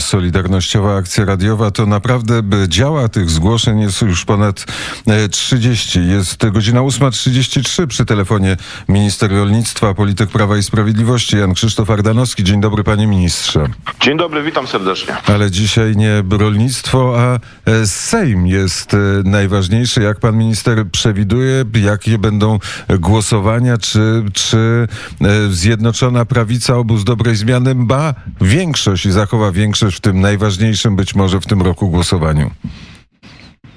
Solidarnościowa Akcja Radiowa, to naprawdę działa. Tych zgłoszeń jest już ponad 30. Jest godzina 8.33 przy telefonie minister rolnictwa, polityk Prawa i Sprawiedliwości Jan Krzysztof Ardanowski. Dzień dobry panie ministrze. Dzień dobry, witam serdecznie. Ale dzisiaj nie rolnictwo, a Sejm jest najważniejszy. Jak pan minister przewiduje, jakie będą głosowania, czy, czy Zjednoczona Prawica, obóz dobrej zmiany ma większość i zachowa większość w tym najważniejszym być może w tym roku głosowaniu?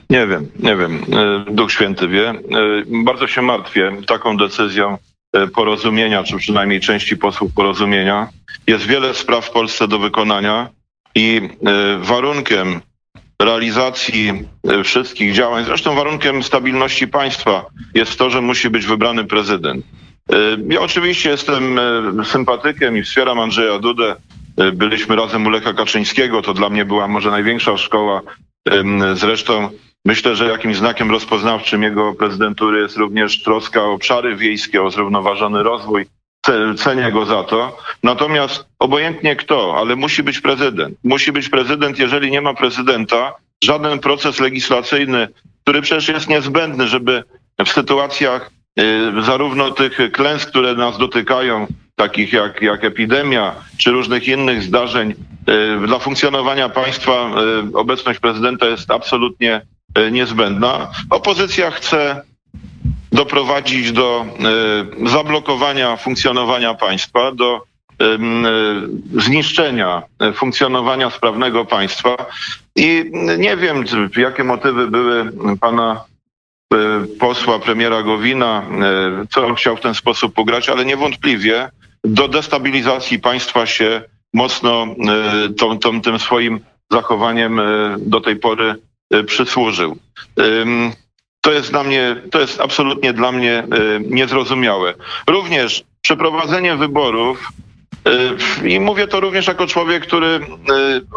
Nie wiem, nie wiem. E, Duch Święty wie. E, bardzo się martwię taką decyzją e, porozumienia, czy przynajmniej części posłów porozumienia. Jest wiele spraw w Polsce do wykonania i warunkiem realizacji wszystkich działań, zresztą warunkiem stabilności państwa jest to, że musi być wybrany prezydent. Ja oczywiście jestem sympatykiem i wspieram Andrzeja Dudę. Byliśmy razem u Lecha Kaczyńskiego, to dla mnie była może największa szkoła. Zresztą myślę, że jakimś znakiem rozpoznawczym jego prezydentury jest również troska o obszary wiejskie, o zrównoważony rozwój. Cenię go za to. Natomiast obojętnie kto, ale musi być prezydent. Musi być prezydent, jeżeli nie ma prezydenta, żaden proces legislacyjny, który przecież jest niezbędny, żeby w sytuacjach y, zarówno tych klęsk, które nas dotykają, takich jak, jak epidemia czy różnych innych zdarzeń, y, dla funkcjonowania państwa y, obecność prezydenta jest absolutnie niezbędna. Opozycja chce doprowadzić do zablokowania funkcjonowania państwa, do zniszczenia funkcjonowania sprawnego państwa. I nie wiem, jakie motywy były pana E, posła premiera Gowina, e, co on chciał w ten sposób pograć, ale niewątpliwie do destabilizacji państwa się mocno e, tą, tą, tym swoim zachowaniem do tej pory przysłużył. To jest dla mnie, to jest absolutnie dla mnie niezrozumiałe. Również przeprowadzenie wyborów I mówię to również jako człowiek, który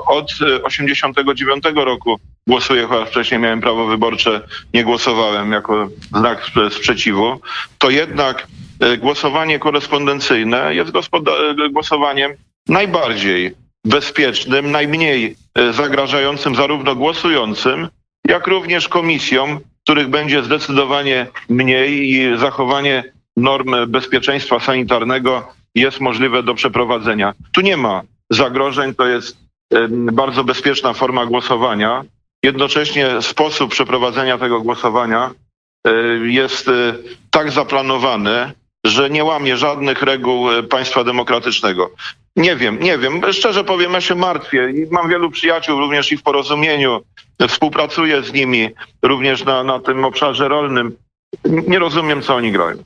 od 89 roku głosuje, chociaż wcześniej miałem prawo wyborcze, nie głosowałem jako znak sprzeciwu, to jednak głosowanie korespondencyjne jest głosowaniem najbardziej bezpiecznym, najmniej zagrażającym zarówno głosującym, jak również komisjom, których będzie zdecydowanie mniej i zachowanie norm bezpieczeństwa sanitarnego jest możliwe do przeprowadzenia. Tu nie ma zagrożeń, to jest bardzo bezpieczna forma głosowania. Jednocześnie sposób przeprowadzenia tego głosowania e, jest e, tak zaplanowany, że nie łamie żadnych reguł e, państwa demokratycznego. Nie wiem, nie wiem. Szczerze powiem, ja się martwię i mam wielu przyjaciół również i w porozumieniu. Współpracuję z nimi również na, na tym obszarze rolnym nie rozumiem, co oni grają.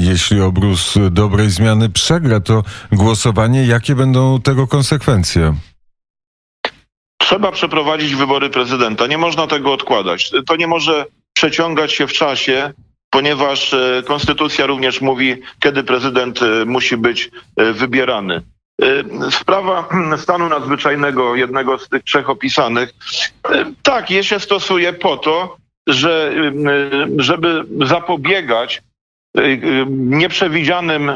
Jeśli obrus dobrej zmiany przegra to głosowanie, jakie będą tego konsekwencje? Trzeba przeprowadzić wybory prezydenta. Nie można tego odkładać. To nie może przeciągać się w czasie, ponieważ e, konstytucja również mówi, kiedy prezydent e, musi być e, wybierany. Sprawa stanu nadzwyczajnego, jednego z tych trzech opisanych, tak, je się stosuje po to, że żeby zapobiegać nieprzewidzianym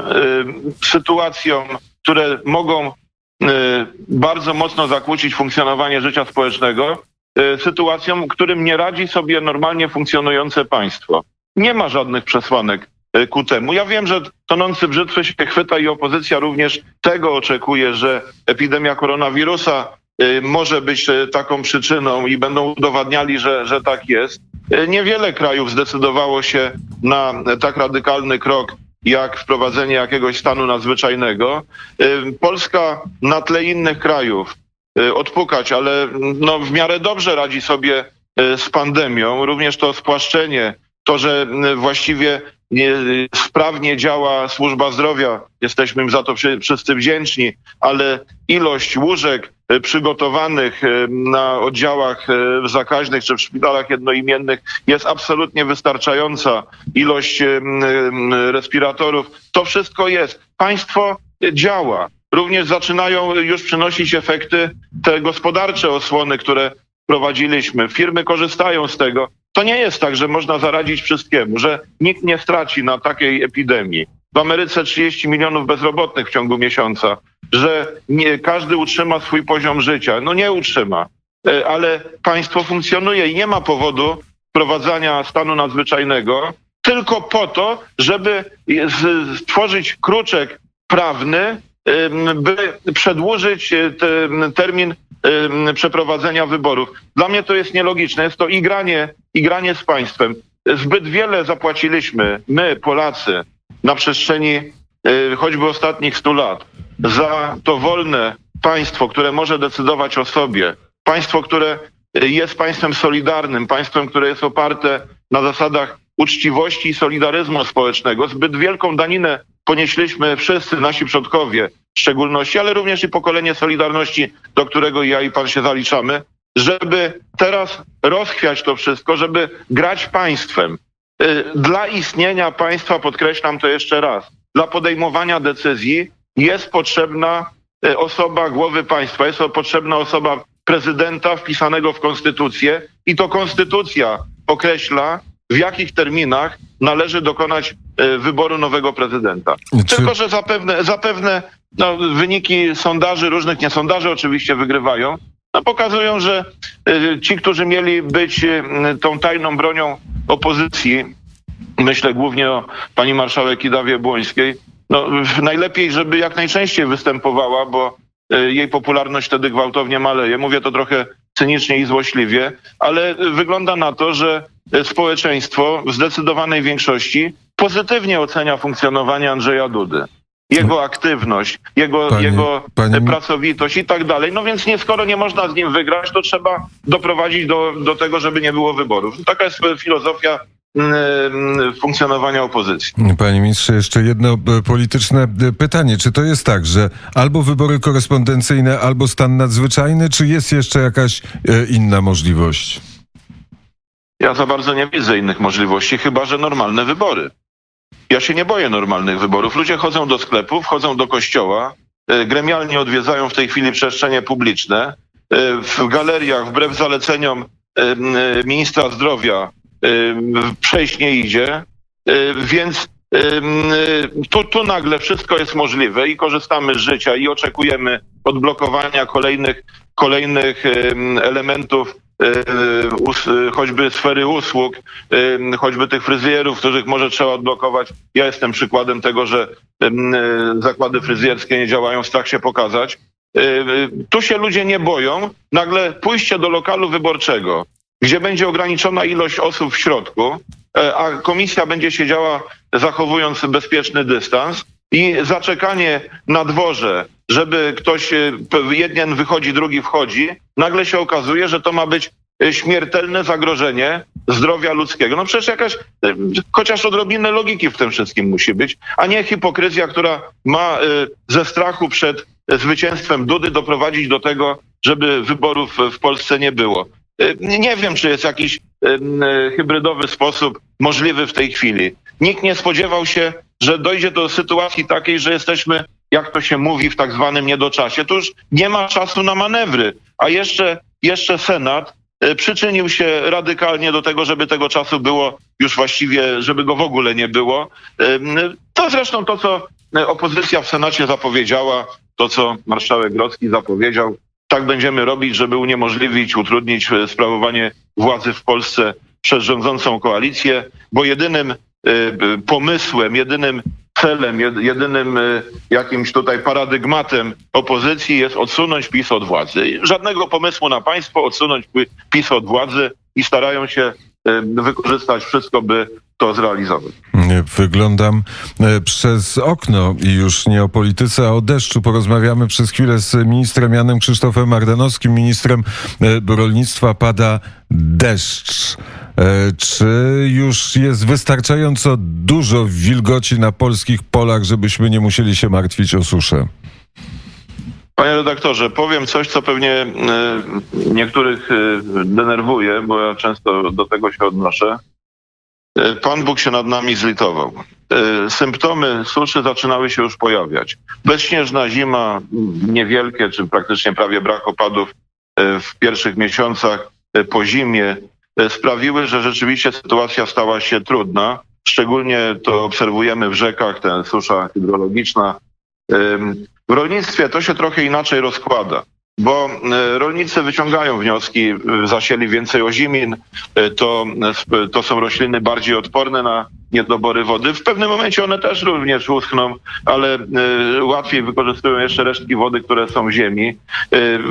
sytuacjom, które mogą bardzo mocno zakłócić funkcjonowanie życia społecznego, sytuacjom, którym nie radzi sobie normalnie funkcjonujące państwo. Nie ma żadnych przesłanek ku temu. Ja wiem, że tonący brzytwy się chwyta i opozycja również tego oczekuje, że epidemia koronawirusa może być taką przyczyną i będą udowadniali, że, że tak jest. Niewiele krajów zdecydowało się na tak radykalny krok jak wprowadzenie jakiegoś stanu nadzwyczajnego. Polska na tle innych krajów odpukać, ale no w miarę dobrze radzi sobie z pandemią. Również to spłaszczenie, to, że właściwie nie, sprawnie działa służba zdrowia, jesteśmy im za to wszyscy wdzięczni, ale ilość łóżek e, przygotowanych e, na oddziałach e, zakaźnych czy w szpitalach jednoimiennych jest absolutnie wystarczająca. Ilość respiratorów, to wszystko jest. Państwo działa. Również zaczynają już przynosić efekty te gospodarcze osłony, które prowadziliśmy. Firmy korzystają z tego. To nie jest tak, że można zaradzić wszystkiemu, że nikt nie straci na takiej epidemii. w Ameryce 30 milionów bezrobotnych w ciągu miesiąca, że nie każdy utrzyma swój poziom życia. No nie utrzyma, e, ale państwo funkcjonuje i nie ma powodu wprowadzania stanu nadzwyczajnego tylko po to, żeby stworzyć kruczek prawny, by przedłużyć e, termin przeprowadzenia wyborów. Dla mnie to jest nielogiczne. Jest to igranie, igranie z państwem. Zbyt wiele zapłaciliśmy, my, Polacy, na przestrzeni e, choćby ostatnich stu lat, za to wolne państwo, które może decydować o sobie, państwo, które jest państwem solidarnym, państwem, które jest oparte na zasadach uczciwości i solidaryzmu społecznego. Zbyt wielką daninę ponieśliśmy wszyscy, nasi przodkowie w szczególności, ale również i pokolenie Solidarności, do którego ja i pan się zaliczamy, żeby teraz rozchwiać to wszystko, żeby grać państwem. Y, dla istnienia państwa, podkreślam to jeszcze raz, dla podejmowania decyzji jest potrzebna y, osoba głowy państwa, jest potrzebna osoba prezydenta wpisanego w konstytucję i to konstytucja określa, w jakich terminach należy dokonać e, wyboru nowego prezydenta. Czy... Tylko, że zapewne, zapewne no, wyniki sondaży, różnych niesondaży oczywiście wygrywają, no, pokazują, że e, ci, którzy mieli być e, tą tajną bronią opozycji, myślę głównie o pani marszałek Idawie Błońskiej, no, najlepiej, żeby jak najczęściej występowała, bo jej popularność wtedy gwałtownie maleje. Mówię to trochę cynicznie i złośliwie, ale wygląda na to, że społeczeństwo w zdecydowanej większości pozytywnie ocenia funkcjonowanie Andrzeja Dudy. Jego aktywność, jego, panie, jego panie... pracowitość i tak dalej. No więc nie, skoro nie można z nim wygrać, to trzeba doprowadzić do, do tego, żeby nie było wyborów. Taka jest filozofia mm, mm, funkcjonowania opozycji. Panie ministrze, jeszcze jedno e, polityczne e, pytanie. Czy to jest tak, że albo wybory korespondencyjne, albo stan nadzwyczajny, czy jest jeszcze jakaś e, inna możliwość? Ja za bardzo nie widzę innych możliwości, chyba że normalne wybory. Ja się nie boję normalnych wyborów. Ludzie chodzą do sklepów, chodzą do kościoła, gremialnie odwiedzają w tej chwili przestrzenie publiczne. W galeriach, wbrew zaleceniom ministra zdrowia, przejść nie idzie, więc tu, tu nagle wszystko jest możliwe i korzystamy z życia i oczekujemy odblokowania kolejnych, kolejnych elementów E, choćby sfery usług, choćby tych fryzjerów, których może trzeba odblokować. Ja jestem przykładem tego, że zakłady fryzjerskie nie działają, strach się pokazać. Tu się ludzie nie boją. Nagle pójście do lokalu wyborczego, gdzie będzie ograniczona ilość osób w środku, a komisja będzie siedziała zachowując bezpieczny dystans i zaczekanie na dworze żeby ktoś, e, jeden wychodzi, drugi wchodzi, nagle się okazuje, że to ma być e, śmiertelne zagrożenie zdrowia ludzkiego. No przecież jakaś, e, chociaż odrobinę logiki w tym wszystkim musi być, a nie hipokryzja, która ma ze strachu przed zwycięstwem Dudy doprowadzić do tego, żeby wyborów w Polsce nie było. Nie wiem, czy jest jakiś hybrydowy sposób możliwy w tej chwili. Nikt nie spodziewał się, że dojdzie do sytuacji takiej, że jesteśmy jak to się mówi w tak zwanym niedoczasie, to już nie ma czasu na manewry. A jeszcze, jeszcze Senat przyczynił się radykalnie do tego, żeby tego czasu było już właściwie, żeby go w ogóle nie było. To zresztą to, co opozycja w Senacie zapowiedziała, to, co marszałek Grodzki zapowiedział, tak będziemy robić, żeby uniemożliwić, utrudnić e, sprawowanie władzy w Polsce przez rządzącą koalicję, bo jedynym pomysłem, jedynym celem, jedynym y, jakimś tutaj paradygmatem opozycji jest odsunąć PiS od władzy. Żadnego pomysłu na państwo, odsunąć PiS od władzy i starają się wykorzystać wszystko, by to zrealizować. Wyglądam e, przez okno i już nie o polityce, a o deszczu. Porozmawiamy przez chwilę z ministrem Janem Krzysztofem Ardanowskim, ministrem e, rolnictwa. Pada deszcz. E, czy już jest wystarczająco dużo wilgoci na polskich polach, żebyśmy nie musieli się martwić o suszę? Panie redaktorze, powiem coś, co pewnie niektórych denerwuje, bo ja często do tego się odnoszę. E, Pan Bóg się nad nami zlitował. E, symptomy suszy zaczynały się już pojawiać. Bezśnieżna zima, niewielkie, czy praktycznie prawie brak opadów e, w pierwszych miesiącach po zimie sprawiły, że rzeczywiście sytuacja stała się trudna. szczególnie to obserwujemy w rzekach, ta susza hydrologiczna. W rolnictwie to się trochę inaczej rozkłada, bo y, rolnicy wyciągają wnioski, y, zasieli więcej ozimin, y, to, to są rośliny bardziej odporne na niedobory wody. W pewnym momencie one też również uschną, ale łatwiej wykorzystują jeszcze resztki wody, które są w ziemi.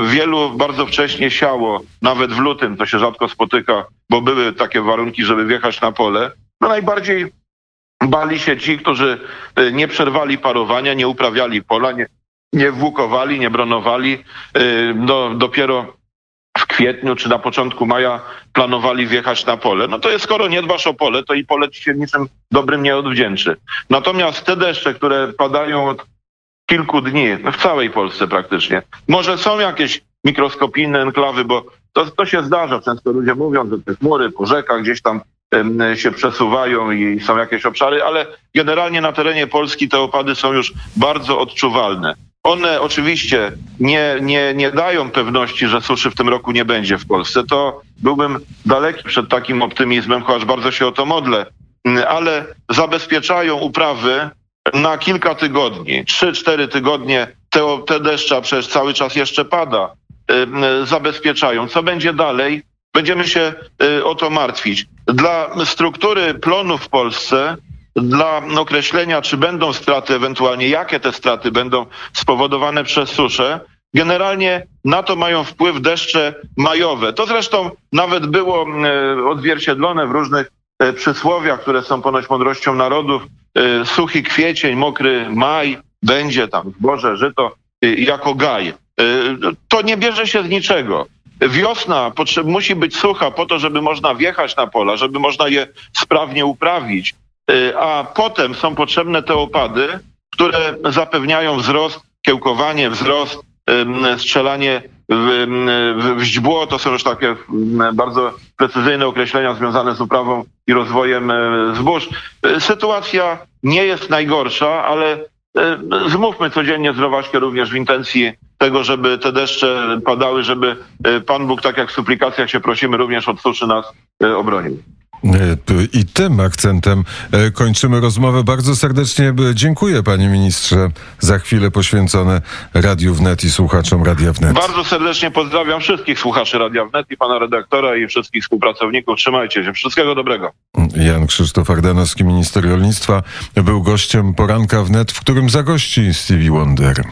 Wielu bardzo wcześnie siało, nawet w lutym, to się rzadko spotyka, bo były takie warunki, żeby wjechać na pole. No najbardziej bali się ci, którzy nie przerwali parowania, nie uprawiali pola, nie, nie włókowali, nie bronowali. Do, dopiero w kwietniu czy na początku maja planowali wjechać na pole. No to jest, skoro nie dbasz o pole, to i pole ci się niczym dobrym nie odwdzięczy. Natomiast te deszcze, które padają od kilku dni, no w całej Polsce praktycznie, może są jakieś mikroskopijne enklawy, bo to, to się zdarza. Często ludzie mówią, że te chmury po rzekach gdzieś tam się przesuwają i są jakieś obszary, ale generalnie na terenie Polski te opady są już bardzo odczuwalne. One oczywiście nie, nie, nie dają pewności, że suszy w tym roku nie będzie w Polsce. To byłbym daleki przed takim optymizmem, chociaż bardzo się o to modlę, Mm, ale zabezpieczają uprawy na kilka tygodni, trzy, cztery tygodnie. Te, te deszcze, a przecież cały czas jeszcze pada, zabezpieczają. Co będzie dalej? Będziemy się y, o to martwić. Dla struktury plonu w Polsce, dla określenia, czy będą straty, ewentualnie jakie te straty będą spowodowane przez suszę, generalnie na to mają wpływ deszcze majowe. To zresztą nawet było y, odzwierciedlone w różnych y, przysłowiach, które są ponoć mądrością narodów. Y, Suchy kwiecień, mokry maj, będzie tam zboże, żyto jako gaj. To nie bierze się z niczego. Wiosna musi być sucha po to, żeby można wjechać na pola, żeby można je sprawnie uprawić, a potem są potrzebne te opady, które zapewniają wzrost, kiełkowanie, wzrost, strzelanie w, w, w źdźbło. To są już takie bardzo precyzyjne określenia związane z uprawą i rozwojem y, zbóż. Y, Sytuacja nie jest najgorsza, ale y, zmówmy codziennie zdrowaśkę również w intencji tego, żeby te deszcze padały, żeby y, Pan Bóg, tak jak w suplikacjach się prosimy, również od suszy nas y, obronił. E, I tym akcentem e, kończymy rozmowę. Bardzo serdecznie e, dziękuję panie ministrze za chwilę poświęcone Radiu Wnet i słuchaczom Radia Wnet. Bardzo serdecznie pozdrawiam wszystkich słuchaczy Radia Wnet i pana redaktora i wszystkich współpracowników. Trzymajcie się. Wszystkiego dobrego. Jan Krzysztof Ardanowski, minister rolnictwa, był gościem poranka Wnet, w którym zagości Stevie Wonder.